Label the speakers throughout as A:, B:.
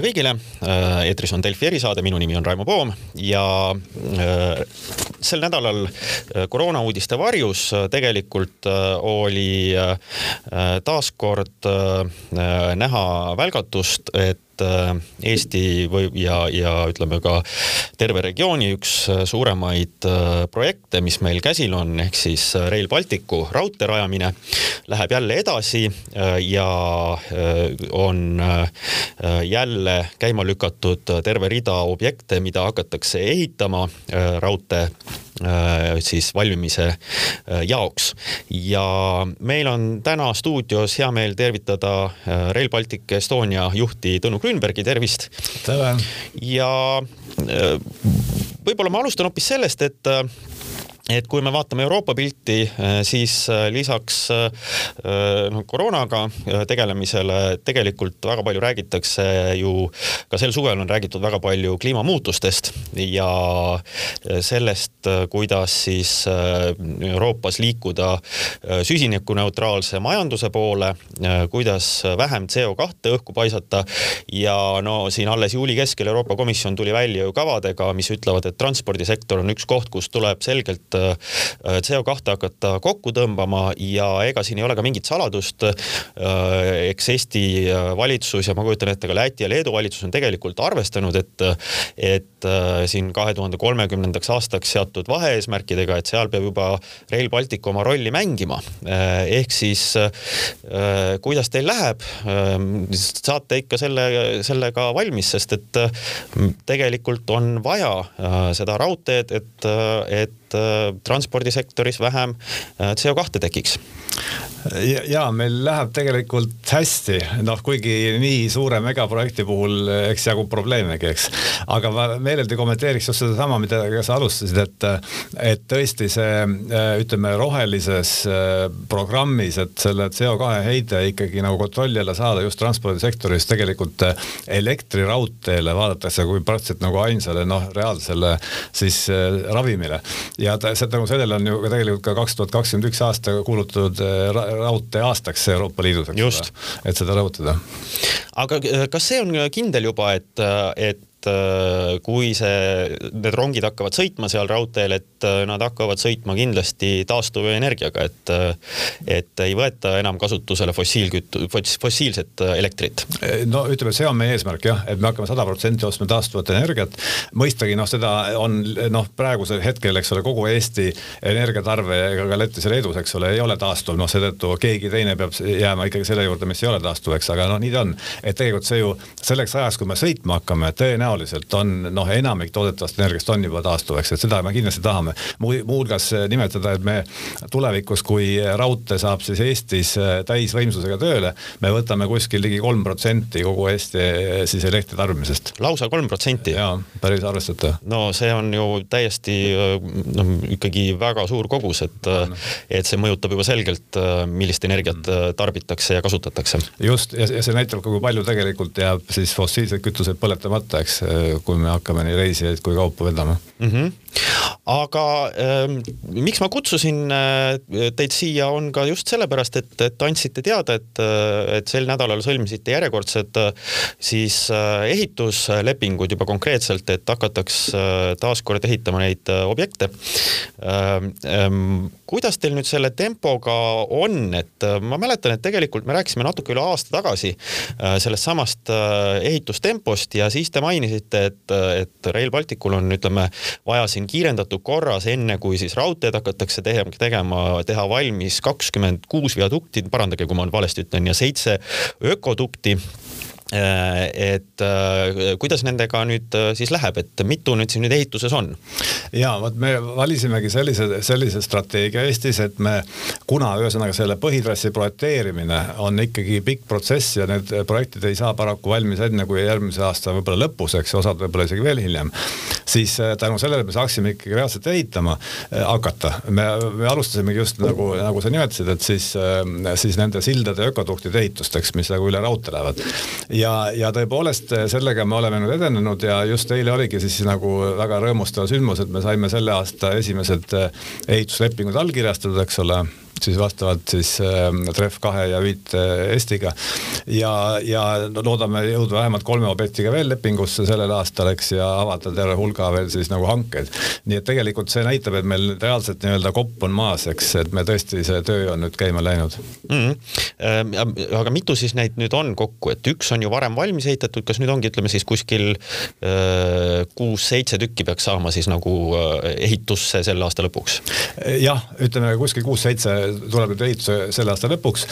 A: tere kõigile, äh, eetris on Delfi erisaade, minu nimi on Raimo Poom ja äh, sel nädalal äh, koroonauudiste varjus tegelikult oli taaskord näha välgatust, et Eesti või ja, ja ütleme ka terve regiooni üks suuremaid projekte, mis meil käsil on, ehk siis Rail Balticu raudtee rajamine, läheb jälle edasi ja on jälle käima lükatud terve rida objekte, mida hakatakse ehitama äh, raudtee äh, siis valmimise äh, jaoks. ja meil on täna stuudios hea meel tervitada Rail Baltic Estonia juhti Tõnu Grünbergi, tervist.
B: tere.
A: ja võib-olla ma alustan hoopis sellest, et et kui me vaatame Euroopa pilti, äh, siis äh, lisaks noh, koroonaga tegelemisele tegelikult väga palju räägitakse ju, ka sel suvel on räägitud väga palju kliimamuutustest ja sellest, kuidas siis Euroopas liikuda süsinikuneutraalse majanduse poole, kuidas vähem CO2 õhku paisata. Ja no siin alles juuli keskel Euroopa Komisjon tuli välja ju kavadega, mis ütlevad, et transpordisektor on üks koht, kus tuleb selgelt Äh, CO2 hakata kokku tõmbama ja ega siin ei ole ka mingit saladust. Äh, eks Eesti äh, valitsus ja ma kujutan ette ka Läti ja Leedu valitsus on tegelikult arvestanud, et, et siin kahe tuhande kolmekümnendaks aastaks seatud vahe-eesmärkidega, et seal peab juba Rail Baltic oma rolli mängima. ehk siis kuidas teil läheb, saate ikka selle, sellega valmis, sest et tegelikult on vaja seda raudteed, et, et et äh, transpordisektoris vähem äh, CO2 tekiks.
B: Ja, meil läheb tegelikult hästi, noh, kuigi nii suure megaprojekti puhul eks jagub probleemegi, eks. aga ma meeleldi kommenteeriks just sedasama, mida sa alustasid, et, et tõesti see ütleme rohelises programmis, et selle CO2 heide ikkagi nagu kontrolli alla saada just transpordisektoris tegelikult elektriraudteele vaadatakse kui praktiliselt nagu ainsale noh, reaalsele siis ravimile ja ta, tänu sellele on ju ka tegelikult ka kaks tuhat kakskümmend üks aasta kuulutatud raudtee aastaks Euroopa Liidus, eks ole, et seda rõhutada.
A: aga äh, kas see on kindel juba, et, et et äh, kui see, need rongid hakkavad sõitma seal raudteel, et äh, nad hakkavad sõitma kindlasti taastuvenergiaga, et äh, et ei võeta enam kasutusele fossiilkütu-, fossiilset elektrit.
B: no ütleme, see on meie eesmärk jah, et me hakkame sada protsenti ostma taastuvat energiat. mõistagi noh, seda on noh, praegusel hetkel, eks ole, kogu Eesti energiatarve ka Lätis ja Leedus, eks ole, ei ole taastuv, noh seetõttu keegi teine peab jääma ikkagi selle juurde, mis ei ole taastuv, eks, aga noh, nii ta on. et tegelikult see ju selleks ajaks, kui me sõitma hakkame, tõenäoliselt tõenäoliselt on noh, enamik toodetavast energiast on juba taastuv, eks, et seda me kindlasti tahame. muuhulgas eh, nimetada, et me tulevikus, kui raudtee saab siis Eestis eh, täisvõimsusega tööle, me võtame kuskil ligi kolm protsenti kogu Eesti eh, siis elektritarbimisest.
A: lausa kolm protsenti?
B: jaa, päris arvestatav.
A: no see on ju täiesti noh, ikkagi väga suur kogus, et, et see mõjutab juba selgelt, millist energiat tarbitakse ja kasutatakse.
B: just, ja see näitab ka, kui palju tegelikult jääb siis fossiilseid kütuseid põletamata, eks kui me hakkame nii reisijaid kui kaupa vedama
A: mm. -hmm. aga ähm, miks ma kutsusin äh, teid siia, on ka just sellepärast, et, et andsite teada, et, äh, et sel nädalal sõlmisite järjekordsed äh, siis äh, ehituslepingud juba konkreetselt, et hakataks äh, taaskord ehitama neid äh, objekte ähm,. Ähm, kuidas teil nüüd selle tempoga on, et ma mäletan, et tegelikult me rääkisime natuke üle aasta tagasi sellest samast ehitustempost ja siis te mainisite, mainisite, et, et Rail Balticul on, ütleme, vaja siin kiirendatud korras, enne kui siis raudteed hakatakse tegema, tegema, teha valmis kakskümmend kuus viadukti, parandage, kui ma valesti ütlen, ja seitse ökodukti et äh, kuidas nendega nüüd äh, siis läheb, et mitu nüüd siin nüüd ehituses on?
B: ja vot me valisimegi sellise, sellise strateegia Eestis, et me, kuna ühesõnaga selle põhitrassi projekteerimine on ikkagi pikk protsess ja need projektid ei saa paraku valmis enne kui järgmise aasta võib-olla lõpus, eks osad võib-olla isegi veel hiljem, siis tänu sellele me saaksime ikkagi reaalselt ehitama hakata. me, me alustasimegi just nagu, nagu sa nimetasid, et siis, siis nende sildade ökoduktide ehitusteks, mis nagu üle raudtee lähevad ja, ja tõepoolest eh, sellega me oleme nüüd edenenud ja just eile oligi siis nagu väga rõõmustav sündmus, et me saime selle aasta esimesed eh, ehituslepingud allkirjastatud, eks ole siis vastavalt siis Treff kahe ja Viit Estiga. ja, ja loodame jõuda vähemalt kolme objektiga veel lepingusse sellel aastal, eks, ja avada terve hulga veel siis nagu hanked. nii et tegelikult see näitab, et meil reaalselt nii-öelda kopp on maas, eks, et me tõesti, see töö on nüüd käima läinud
A: mm. -hmm. aga mitu siis neid nüüd on kokku, et üks on ju varem valmis ehitatud, kas nüüd ongi, ütleme siis kuskil kuus-seitse tükki peaks saama siis nagu ehitusse selle aasta lõpuks?
B: jah, ütleme kuskil kuus-seitse tuleb nüüd ehituse selle aasta lõpuks.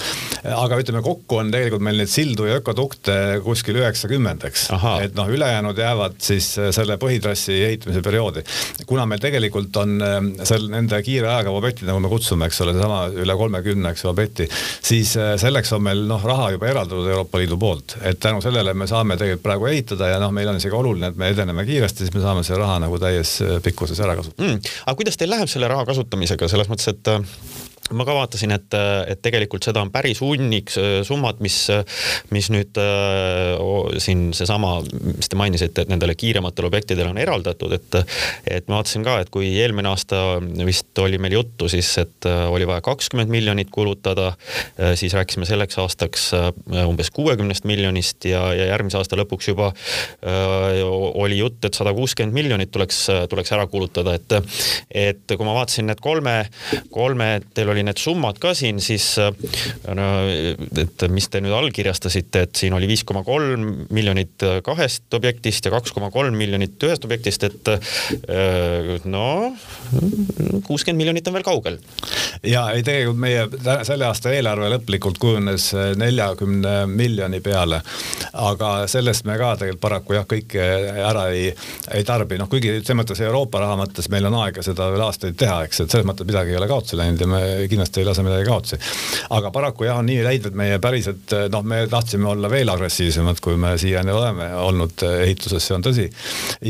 B: aga ütleme kokku on tegelikult meil neid sildu ja ökodukte kuskil üheksakümmend, eks. et noh, ülejäänud jäävad siis selle põhitrassi ehitamise perioodi. kuna meil tegelikult on seal nende kiire ajaga objektid, nagu me kutsume, eks ole, seesama üle kolmekümne, eks objekti, siis selleks on meil noh, raha juba eraldatud Euroopa Liidu poolt, et tänu sellele me saame tegelikult praegu ehitada ja noh, meil on isegi oluline, et me edeneme kiiresti, siis me saame selle raha nagu täies pikkuses ära kasutada
A: mm.. aga kuidas teil läheb selle raha kasutamisega selles mõttes, et ma ka vaatasin, et, et tegelikult seda on päris hunnik summad, mis, mis nüüd äh, siin seesama, mis te mainisite, et nendele kiirematele objektidele on eraldatud, et, et ma vaatasin ka, et kui eelmine aasta vist oli meil juttu siis, et äh, oli vaja kakskümmend miljonit kulutada, äh, siis rääkisime selleks aastaks äh, umbes kuuekümnest miljonist ja, ja järgmise aasta lõpuks juba äh, oli jutt, et sada kuuskümmend miljonit tuleks, tuleks ära kulutada, et, et kui ma vaatasin need kolme, kolme, teil oli need summad ka siin, siis no, et mis te nüüd allkirjastasite, et siin oli viis koma kolm miljonit kahest objektist ja kaks koma kolm miljonit ühest objektist, et no kuuskümmend miljonit on veel kaugel.
B: ja ei, tegelikult meie selle aasta eelarve lõplikult kujunes neljakümne miljoni peale. aga sellest me ka tegelikult paraku jah, kõike ära ei, ei tarbi, noh kuigi selles mõttes Euroopa raha mõttes meil on aega seda veel aastaid teha, eks, et selles mõttes midagi ei ole kaotsi läinud ja me kindlasti ei lase midagi kaotsi. aga paraku jah, on nii läinud, et meie päriselt noh, me tahtsime olla veel agressiivsemad, kui me siiani oleme olnud ehituses, see on tõsi.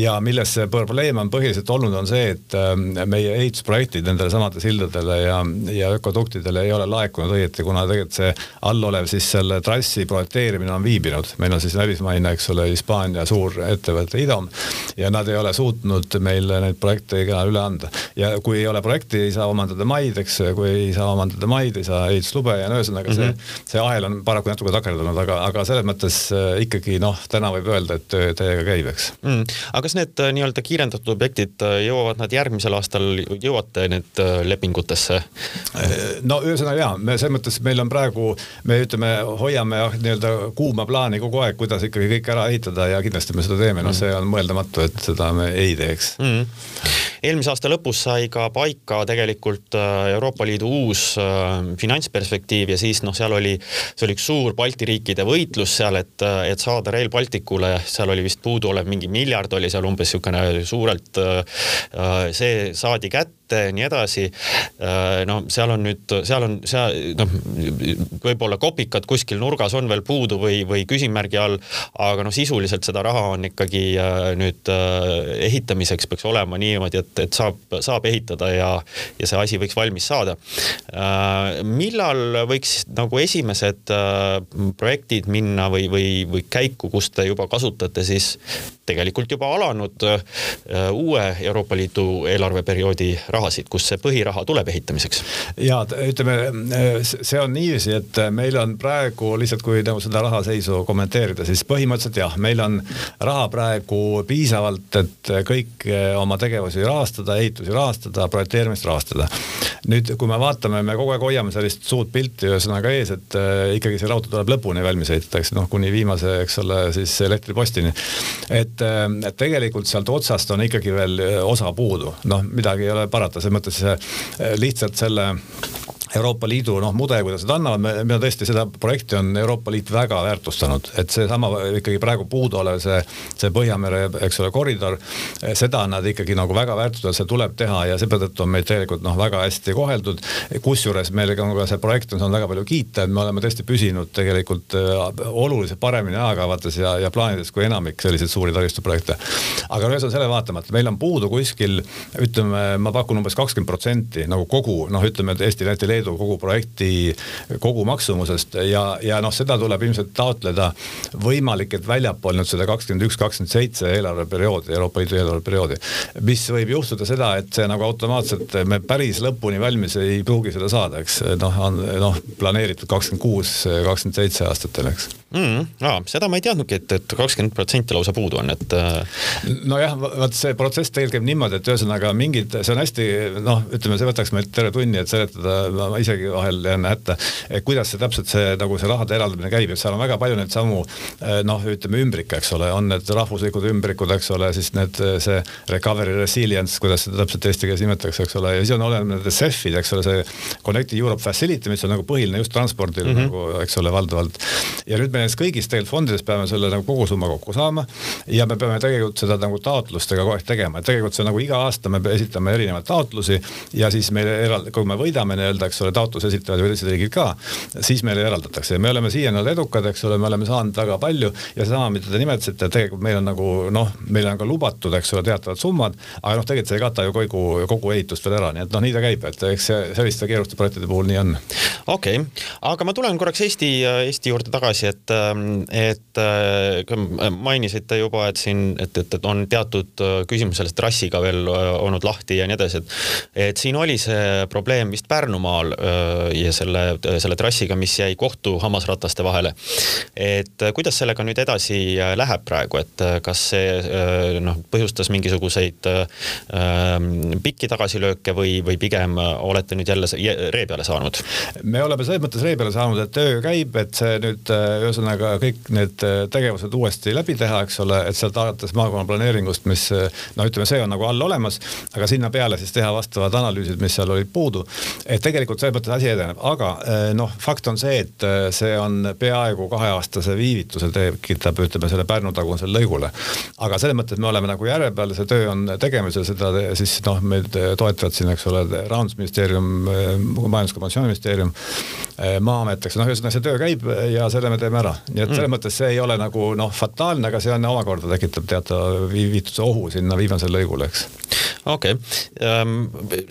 B: ja milles see probleem on põhiliselt olnud, on see, et ähm, meie ehitusprojektid nendele samadele sildadele ja, ja ökoduktidele ei ole laekunud õieti, kuna tegelikult see allolev siis selle trassi projekteerimine on viibinud. meil on siis välismaine, eks ole, Hispaania suur ettevõte IDOM ja nad ei ole suutnud meile neid projekte ka üle anda. ja kui ei ole projekti, ei saa omandada maid, eks, kui ei saa omandada maid, ei saa ehituslube ja no ühesõnaga see mm, -hmm. see ahel on paraku natuke takerdunud, aga, aga selles mõttes äh, ikkagi noh, täna võib öelda, et töö täiega käib, eks
A: mm.. aga kas need äh, nii-öelda kiirendatud objektid, äh, jõuavad nad järgmisel aastal, jõuate need lepingutesse?
B: no ühesõnaga jaa, me selles mõttes meil on praegu, me ütleme, hoiame nii-öelda kuuma plaani kogu aeg, kuidas ikkagi kõik ära ehitada ja kindlasti me seda teeme, noh, see on mõeldamatu, et seda me ei teeks mm.
A: Eelmise aasta lõpus sai ka paika tegelikult Euroopa Liidu uus äh, finantsperspektiiv ja siis noh, seal oli, see oli üks suur Balti riikide võitlus seal, et, et saada Rail Balticule, seal oli vist puuduolev mingi miljard oli seal umbes niisugune suurelt äh,, see saadi kätte ette, nii edasi. Äh, no seal on nüüd, seal on, seal noh, võib-olla kopikad kuskil nurgas on veel puudu või, või küsimärgi all, aga noh, sisuliselt seda raha on ikkagi äh, nüüd äh, ehitamiseks peaks olema niimoodi, et, et saab, saab ehitada ja, ja see asi võiks valmis saada. millal võiks nagu esimesed projektid minna või, või, või käiku, kus te juba kasutate siis tegelikult juba alanud uue Euroopa Liidu eelarveperioodi raha? Rahasid, kust see põhiraha tuleb ehitamiseks?
B: ja ütleme, see on niiviisi, et meil on praegu lihtsalt, kui nagu seda rahaseisu kommenteerida, siis põhimõtteliselt jah, meil on raha praegu piisavalt, et kõiki oma tegevusi rahastada, ehitusi rahastada, projekteerimist rahastada. nüüd, kui me vaatame, me kogu aeg hoiame sellist suurt pilti ühesõnaga ees, et äh, ikkagi see raudtee tuleb lõpuni valmis ehitada, eks noh, kuni viimase, eks ole, siis elektripostini. et äh, tegelikult sealt otsast on ikkagi veel osa puudu, noh, midagi ei ole parata vaadata, selles mõttes äh, lihtsalt selle Euroopa Liidu noh, mudel, kuidas nad annavad, me, me tõesti seda projekti on Euroopa Liit väga väärtustanud, et seesama ikkagi praegu puuduolev see, see Põhjamere, eks ole, koridor, seda nad ikkagi nagu väga väärtustavad, see tuleb teha ja seetõttu on meid tegelikult noh, väga hästi koheldud. kusjuures meil on ka see projekt on saanud väga palju kiita, et me oleme tõesti püsinud tegelikult äh, oluliselt paremini ajakavates ja, ja plaanides kui enamik selliseid suuri taristuprojekte. aga ühesõnaga selle vaatamata, meil on puudu kuskil ütleme, ma pakun umbes kakskümmend protsenti nagu kogu noh, ütleme Eesti-Läti-Leedu Leedu kogu projekti kogumaksumusest ja, ja noh, seda tuleb ilmselt taotleda võimalik, et väljapool nüüd seda kakskümmend üks, kakskümmend seitse eelarveperioodi, Euroopa Liidu eelarveperioodi. mis võib juhtuda seda, et see nagu automaatselt me päris lõpuni valmis ei pruugi seda saada, eks noh, on noh planeeritud kakskümmend kuus, kakskümmend seitse aastatel, eks
A: mm,. aa, seda ma ei teadnudki, et, et kakskümmend protsenti lausa puudu on, et.
B: Äh, nojah, vot see protsess tegelikult käib niimoodi, et ühesõnaga mingid, see on hästi noh, ütleme, see võtaks meilt terve tunni, et seletada, ma isegi vahel jään hätta, kuidas see täpselt see nagu see rahade eraldamine käib, et seal on väga palju neid samu eh, noh, ütleme ümbrikke, eks ole, on need rahvuslikud ümbrikud, eks ole, siis need, see recovery resilience, kuidas seda täpselt eesti keeles nimetatakse, eks ole, ja siis on olemas need CEF-id, eks ole, see Connected Europe Facility, mis on nagu põhiline just transpordil mm -hmm. nagu, eks ole, valdavalt. ja nüüd me nendest kõigist tegelikult fondidest peame selle nagu kogusumma kokku saama ja me peame tegelikult seda nagu taotlustega kogu aeg tegema, et tegelikult see nagu iga aasta me esitame erinevaid taotlusi ja siis meile eraldi, kui me võidame nii-öelda, eks ole, taotluse esitavad ju teised riigid ka, siis meile eraldatakse ja me oleme siiani olnud edukad, eks ole, me oleme saanud väga palju ja seesama, mida te nimetasite, tegelikult meil on nagu noh, meile on ka lubatud, eks ole, teatavad summad, aga noh, tegelikult see ei kata ju kogu, kogu ehitust veel ära, nii et noh, nii ta käib, et eks see selliste keeruliste projektide puhul nii on.
A: okei okay., aga ma tulen korraks Eesti, Eesti juurde tagasi, et, et mainisite juba, et siin, et, et, et on teatud küsimus sellest trassiga veel olnud lahti ja nii edasi, et et siin oli see probleem vist Pärnumaal ja selle, selle trassiga, mis jäi kohtu hammasrataste vahele. et äh, kuidas sellega nüüd edasi äh, läheb praegu, et äh, kas see noh, põhjustas mingisuguseid ähm, pikki tagasilööke või, või pigem olete nüüd jälle ree peale saanud?
B: me oleme selles mõttes ree peale saanud, et töö käib, et see nüüd ühesõnaga kõik need tegevused uuesti läbi teha, eks ole, et sealt alates maakonna planeeringust, mis no ütleme, see on nagu all olemas, aga sinna peale siis teha vastavad analüüsid, mis seal olid puudu. et tegelikult selles mõttes asi edeneb, aga noh, fakt on see, et see on peaaegu kaheaastase viivituse tekitab, ütleme selle Pärnu tagusel lõigule. aga selles mõttes me oleme nagu järje peal, see töö on tegemisel, seda siis noh, meid toetavad siin, eks ole, rahandusministeerium, majandus-kommunikatsiooniministeerium, Maa-amet, eks noh, ühesõnaga see töö käib ja selle me teeme ära, nii et selles mm. mõttes see ei ole nagu noh, fataalne, aga see on omakorda tekitab teatava viivituse ohu sinna viimasele lõigule, eks.
A: okei okay., ehm,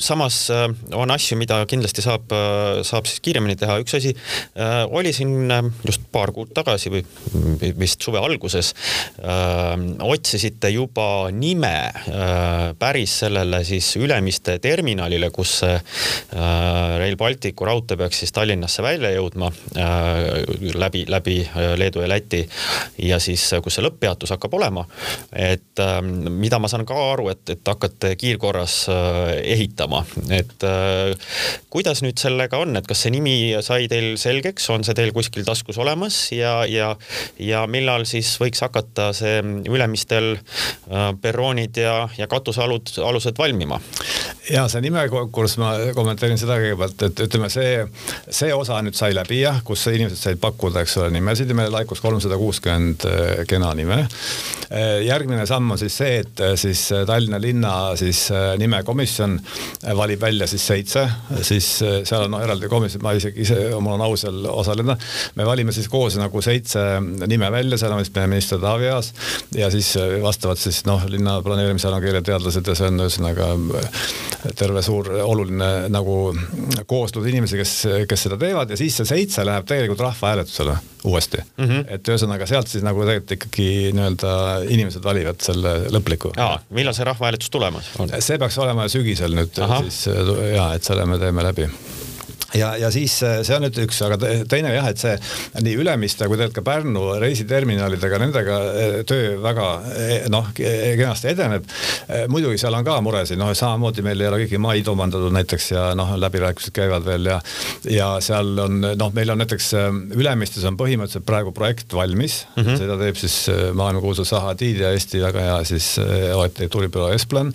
A: samas äh, on asju, mida kindlasti saab, äh, saab siis kiiremini teha, üks asi äh, oli siin äh, just paar kuud tagasi või vist suve alguses öö, äh, otsisite juba nime äh, päris sellele siis Ülemiste terminalile, kus Rail Balticu raudtee peaks siis Tallinnasse välja jõudma öö, läbi, läbi Leedu ja Läti ja siis, kus see lõpppeatus hakkab olema. et öö, mida ma saan ka aru, et, et hakkate kiirkorras ehitama, et kuidas nüüd sellega on, et kas see nimi sai teil selgeks, on see teil kuskil taskus olemas ja, ja, ja millal siis võiks hakata see Ülemistel äh, perroonid ja, ja katusealud, alused valmima?
B: ja see nimekonkurss, ma kommenteerin seda kõigepealt, et ütleme, see, see osa nüüd sai läbi jah, kus inimesed said pakkuda, eks ole, nimesid ja meile laikus kolmsada kuuskümmend äh, kena nime. Äh, järgmine samm on siis see, et siis Tallinna linna siis nimekomisjon valib välja siis seitse, siis seal on no, eraldi komisjon, ma isegi ise, mul on au seal osaleda. me valime siis koos nagu seitse nime välja, seal on vist meie minister Taavi Aas ja siis vastavad siis noh, linna planeerimisala keeleteadlased ja see on ühesõnaga terve suur oluline nagu kooslus inimesi, kes, kes seda teevad ja siis see seitse läheb tegelikult rahvahääletusele uuesti mm. -hmm. et ühesõnaga sealt siis nagu tegelikult ikkagi nii-öelda inimesed valivad selle lõpliku.
A: millal see rahvahääletus tulemas
B: on? see peaks olema sügisel nüüd Aha. siis ja, et selle me teeme läbi ja, ja siis äh, see on nüüd üks, aga teine jah, et see nii Ülemiste kui tegelikult ka Pärnu reisiterminalidega, nendega äh, töö väga äh, noh, kenasti edeneb. muidugi seal on ka muresid, noh samamoodi meil ei ole kõiki maid omandatud näiteks ja noh, läbirääkimised käivad veel ja ja seal on noh, meil on näiteks Ülemistes on põhimõtteliselt praegu projekt valmis mm, -hmm. seda teeb siis maailmakuulsa Zaha Hadid ja Eesti väga hea siis arhitektuuribüroo Esplan.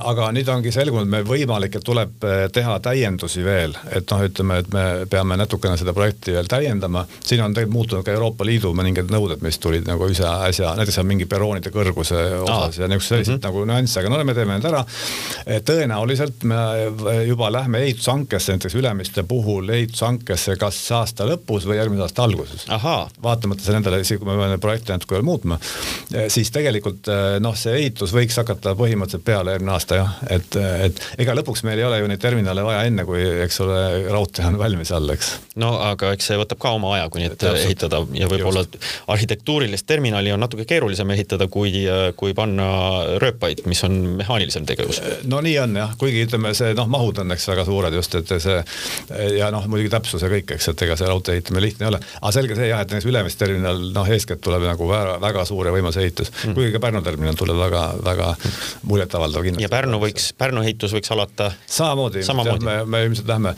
B: aga nüüd ongi selgunud, meil võimalik, et tuleb teha täiendusi veel et noh, ütleme, et me peame natukene seda projekti veel täiendama. siin on tegelikult muutunud ka Euroopa Liidu mõningad nõuded, mis tulid nagu ise äsja, näiteks on mingi perroonide kõrguse osas ah. ja niisugused sellised mm -hmm. nagu nüansse, aga no me teeme need ära. tõenäoliselt me juba lähme ehitushankesse, näiteks Ülemiste puhul ehitushankesse kas aasta lõpus või järgmise aasta alguses. vaatamata nendele, isegi kui me peame projekti natuke veel muutma, siis tegelikult noh, see ehitus võiks hakata põhimõtteliselt peale järgmine aasta jah, et, et ega lõpuks meil ei ole ju neid terminale vaja enne, kui eks ole raudtee on valmis all, eks.
A: no aga eks see võtab ka oma aja, kuni et ehitada ja võib-olla arhitektuurilist terminali on natuke keerulisem ehitada, kui, kui panna rööpaid, mis on mehaanilisem tegevus.
B: no nii on jah, kuigi ütleme, see noh, mahud on eks väga suured just, et see ja noh, muidugi täpsus ja kõik, eks, et ega see raudtee ehitamine lihtne ei ole. aga selge see jah, et näiteks Ülemiste terminal noh, eeskätt tuleb nagu väga, väga suur ja võimas ehitus mm., kuigi ka Pärnu terminal tuleb väga, väga muljetavaldav kindlasti.
A: ja Pärnu võiks, Pärnu ehitus võiks alata
B: samamoodi, samamoodi., me, me ilmselt lähme,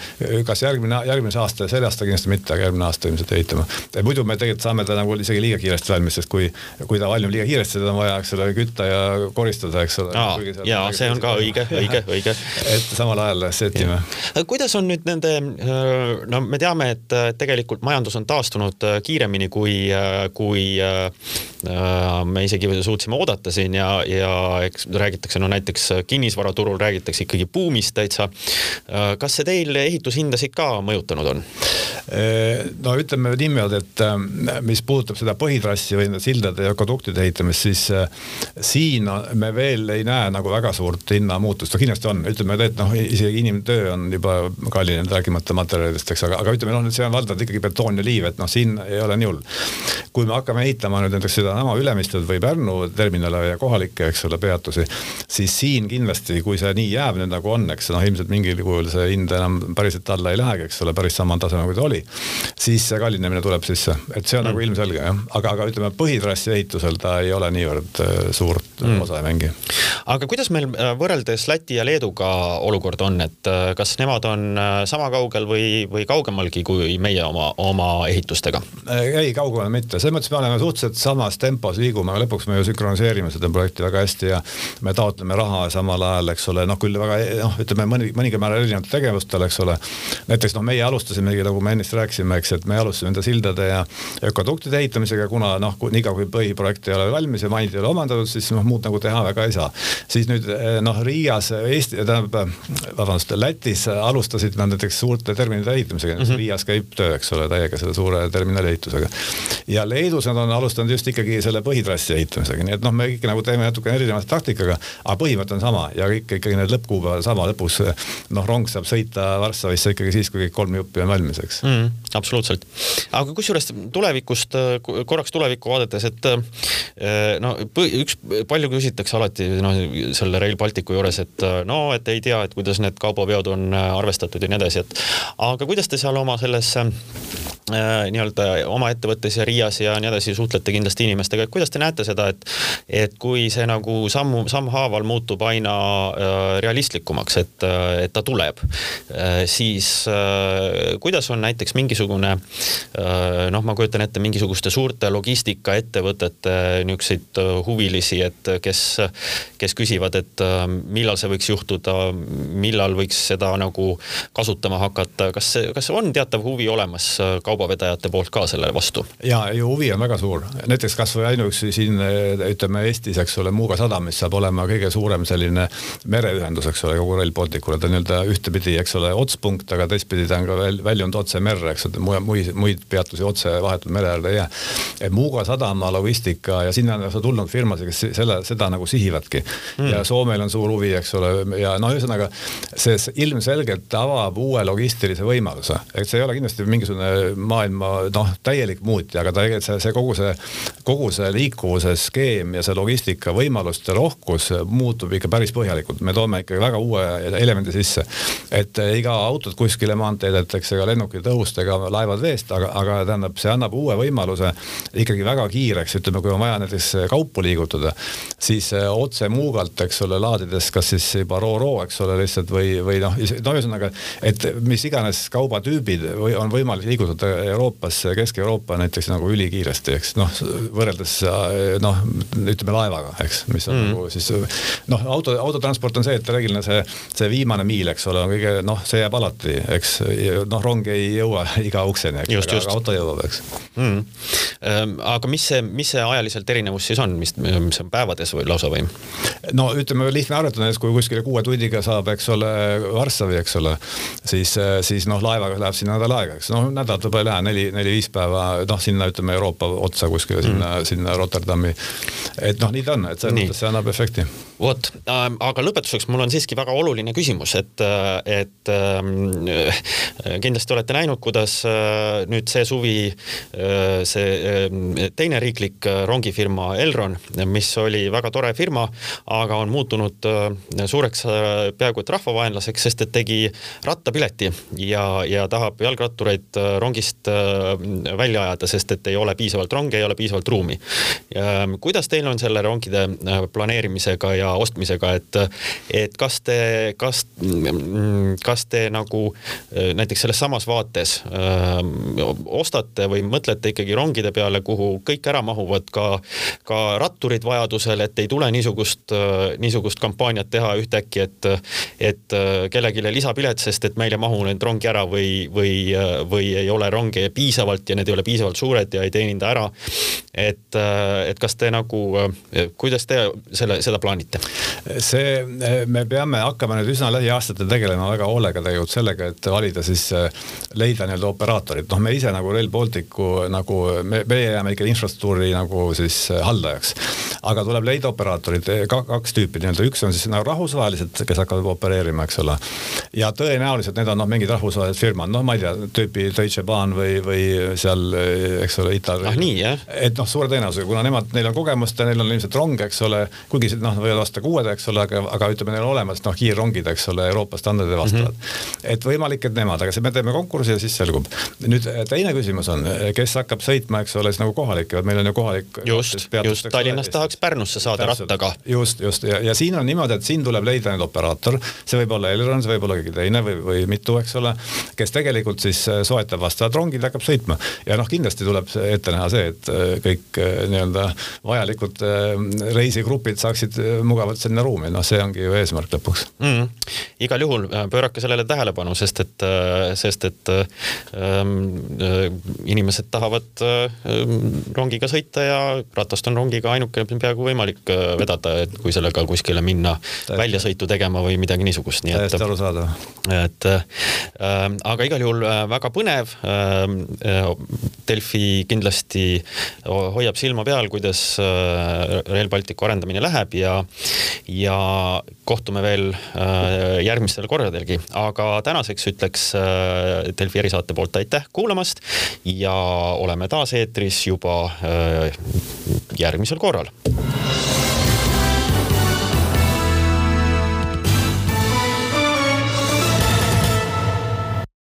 B: kas järgmine, järgmise aasta, selle aasta kindlasti mitte, aga järgmine aasta ilmselt ehitama. muidu me tegelikult saame ta nagu isegi liiga kiiresti valmis, sest kui, kui ta valmib liiga kiiresti, seda on vaja, eks ole, kütta ja koristada, eks ole.
A: ja see on ka õige, õige, õige.
B: et samal ajal setime.
A: kuidas on nüüd nende, no me teame, et tegelikult majandus on taastunud kiiremini, kui, kui me isegi suutsime oodata siin ja, ja eks räägitakse, no näiteks kinnisvaraturul räägitakse ikkagi buumist täitsa. kas see teil ehitushindasid ka mõjutanud on?
B: no ütleme niimoodi, et mis puudutab seda põhitrassi või sildade ja akaduktide ehitamist, siis siin me veel ei näe nagu väga suurt hinnamuutust, no kindlasti on, ütleme, et noh, isegi inimtöö on juba kallinenud, rääkimata materjalidest, eks, aga, aga ütleme, noh, see on valdavalt ikkagi betoon ja liiv, et noh, siin ei ole nii hull. kui me hakkame ehitama nüüd näiteks sedasama Ülemistet või Pärnu terminale ja kohalikke, eks ole, peatusi, siis siin kindlasti, kui see nii jääb nüüd nagu on, eks noh, ilmselt mingil kujul see hind enam päriselt alla ei lähegi, eks ole, päris samal tasemel kui ta oli, siis see kallinemine tuleb sisse, et see on mm. nagu ilmselge jah, aga, aga ütleme, põhitrassi ehitusel ta ei ole niivõrd äh, suurt mm. osa ei mängi.
A: aga kuidas meil äh, võrreldes Läti ja Leeduga olukord on, et äh, kas nemad on sama kaugel või, või kaugemalgi kui meie oma, oma ehitustega?
B: ei, kaugemale mitte, selles mõttes me oleme suhteliselt samas tempos liigume, aga lõpuks me ju sünkroniseerime seda projekti väga hästi ja me taotleme raha samal ajal, eks ole, noh küll väga noh, ütleme mõni, mõningal määral erinevatel tegevustel, eks ole. Näiteks noh, meie alustasimegi, nagu me ennist rääkisime, eks, et me alustasime enda sildade ja ökoduktide ehitamisega, kuna noh, niikaua kui põhiprojekt ei ole valmis ja maid ei ole omandatud, siis noh, muud nagu teha väga ei saa. siis nüüd noh, Riias, Eesti, tähendab, vabandust, Lätis alustasid nad näiteks suurte terminalide ehitamisega mm, -hmm. Riias käib töö, eks ole, täiega selle suure terminali ehitusega. ja Leedus nad on alustanud just ikkagi selle põhitrassi ehitamisega, nii et noh, me kõik nagu teeme natukene erineva taktikaga, aga põhimõte on sama ja kõik ikkagi need lõppkuupäevad sama, lõpus noh, rong saab sõita Varssavisse ikkagi siis, kui kõik kolm juppi on valmis, eks
A: mm,. absoluutselt, aga kusjuures tulevikust korraks tulevikku vaadates, et eh, no üks, palju küsitakse alati noh, selle Rail Balticu juures, et no, et ei tea, et kuidas need kaubaveod on arvestatud ja nii edasi, et aga kuidas te seal oma selles Äh, nii-öelda oma ettevõttes ja Riias ja nii edasi suhtlete kindlasti inimestega, et kuidas te näete seda, et et kui see nagu sammu, sammhaaval muutub aina äh, realistlikumaks, et, äh, et ta tuleb, siis kuidas on näiteks mingisugune noh, ma kujutan ette mingisuguste suurte logistikaettevõtete niisuguseid huvilisi, et kes, kes küsivad, et millal see võiks juhtuda, millal võiks seda nagu kasutama hakata, kas kas on teatav huvi olemas kauba kaubavedajate poolt ka selle vastu?
B: ja ju huvi on väga suur, näiteks kasvõi ainuüksi siin ütleme Eestis, eks ole, Muuga sadam, mis saab olema kõige suurem selline mereühendus, eks ole, kogu Rail Balticule, ta nii-öelda ühtepidi, eks ole, otspunkt, aga teistpidi ta on ka väl, väljunud otse merre, eks ole, muid, muid peatusi otse vahetult mere äärde ei jää. Muuga sadama logistika ja sinna on tulnud firmasid, kes selle, seda nagu sihivadki mm. ja Soomel on suur huvi, eks ole, ja noh, ühesõnaga see ilmselgelt avab uue logistilise võimaluse, et see ei ole kindlasti mingisugune maailma noh, täielik muutja, aga tegelikult see, see kogu see, kogu see liikuvuse skeem ja see logistika võimaluste rohkus muutub ikka päris põhjalikult. me toome ikkagi väga uue elemendi sisse, et iga autod kuskile maanteedelt, eks, ega lennukid õhust ega laevad veest, aga, aga tähendab, see annab uue võimaluse ikkagi väga kiireks, ütleme, kui on vaja näiteks kaupu liigutada, siis otse Muugalt, eks ole, laadides kas siis juba Ro-Ro, eks ole, lihtsalt või, või noh, no ühesõnaga, et mis iganes kaubatüübid või on võimalik liigutada Euroopas, Kesk-Euroopa näiteks nagu ülikiiresti, eks noh, võrreldes noh, ütleme laevaga, eks, mis on mm. nagu siis noh, auto, autotransport on see, et reeglina see, see viimane miil, eks ole, on kõige noh, see jääb alati, eks noh, rong ei jõua iga ukseni, eks, aga, aga auto jõuab, eks
A: mm.. aga mis see, mis see ajaliselt erinevus siis on, mis, mis on päevades või lausa või?
B: no ütleme lihtne arvutada, kui kuskile kuue tunniga saab, eks ole, Varssavi, eks ole, siis, siis noh, laevaga läheb sinna nädal aega, eks noh, nädalat võib-olla ei lähe, neli, neli-viis päeva, noh, sinna ütleme Euroopa otsa kuskile mm. sinna, sinna Rotterdami. et noh, nii ta on, et selles mõttes see annab efekti
A: vot, ähm, aga lõpetuseks mul on siiski väga oluline küsimus, et, et ähm, kindlasti olete näinud, kuidas äh, nüüd see suvi äh, see teine riiklik äh, rongifirma Elron, mis oli väga tore firma, aga on muutunud suureks peaaegu et rahvavaenlaseks, sest et tegi rattapileti ja, ja tahab jalgrattureid rongist välja ajada, sest et ei ole piisavalt ronge, ei ole piisavalt ruumi. kuidas teil on selle rongide planeerimisega ja ostmisega, et, et kas te, kas, kas te nagu äh, näiteks selles samas vaates öö, äh, ostate või mõtlete ikkagi rongide peale, kuhu kõik ära mahuvad, ka, ka ratturid vajadusel, et ei tule niisugust, äh, niisugust kampaaniat teha ühtäkki, et, et kellelegi lisapilet, sest et meil ei mahu need rongi ära või, või, või ei ole ronge piisavalt ja need ei ole piisavalt suured ja ei teeninda ära. et, et kas te nagu, kuidas te selle, seda plaanite?
B: See, me peame hakkama nüüd üsna lähiaastatel tegelema väga hoolega tegelikult sellega, et valida siis, leida nii-öelda operaatorid, noh, me ise nagu Rail Balticu nagu me, meie jääme ikka infrastruktuuri nagu siis haldajaks. aga tuleb leida operaatorid ka, kaks tüüpi nii-öelda, üks on siis nagu rahvusvahelised, kes hakkavad opereerima, eks ole. ja tõenäoliselt need on noh, mingid rahvusvahelised firmad, noh, ma ei tea, tüüpi Deutsche Bahn või, või seal, eks ole, Itaalia.
A: ah nii, jah?
B: et noh, suure tõenäosusega, kuna nemad, neil on kogemust ja neil on ilmselt ronge, eks ole, kuigi noh, võivad vasta kuued, eks ole, aga, aga ütleme, neil on olemas noh, kiirrongid, eks ole, Euroopa standardile vastavad mm. -hmm. et võimalik, et nemad, aga see, me teeme konkursi ja siis selgub. nüüd teine küsimus on, kes hakkab sõitma, eks ole, siis nagu kohalik, meil on ju kohalik.
A: just, just Tallinnast tahaks Pärnusse saada Täpselt. rattaga.
B: just, just ja, ja siin on niimoodi, et siin tuleb leida nüüd operaator, see võib olla Elron, see võib olla keegi teine või, või mitu, eks ole, kes tegelikult siis äh, soetab vastavad rongid, hakkab sõitma ja noh, kindlasti tuleb ette näha see, et kõik nii-öelda vajalikud reisigrupid saaksid mugavalt sinna ruumi, noh, see ongi ju eesmärk lõpuks
A: mm. igal juhul äh, pöörake sellele tähelepanu, sest et, äh, sest et ähm, äh, inimesed tahavad äh, rongiga sõita ja ratast on rongiga ainuke peaaegu võimalik vedada, et kui sellega kuskile minna Täiesti. väljasõitu tegema või midagi niisugust,
B: nii et. täiesti arusaadav.
A: et äh, aga igal juhul väga põnev äh,. Delfi kindlasti hoiab silma peal, kuidas Rail Balticu arendamine läheb ja, ja kohtume veel äh, järgmistel kordadel järgi, aga tänaseks ütleks äh, Delfi erisaate poolt aitäh kuulamast ja oleme taas eetris juba äh, järgmisel korral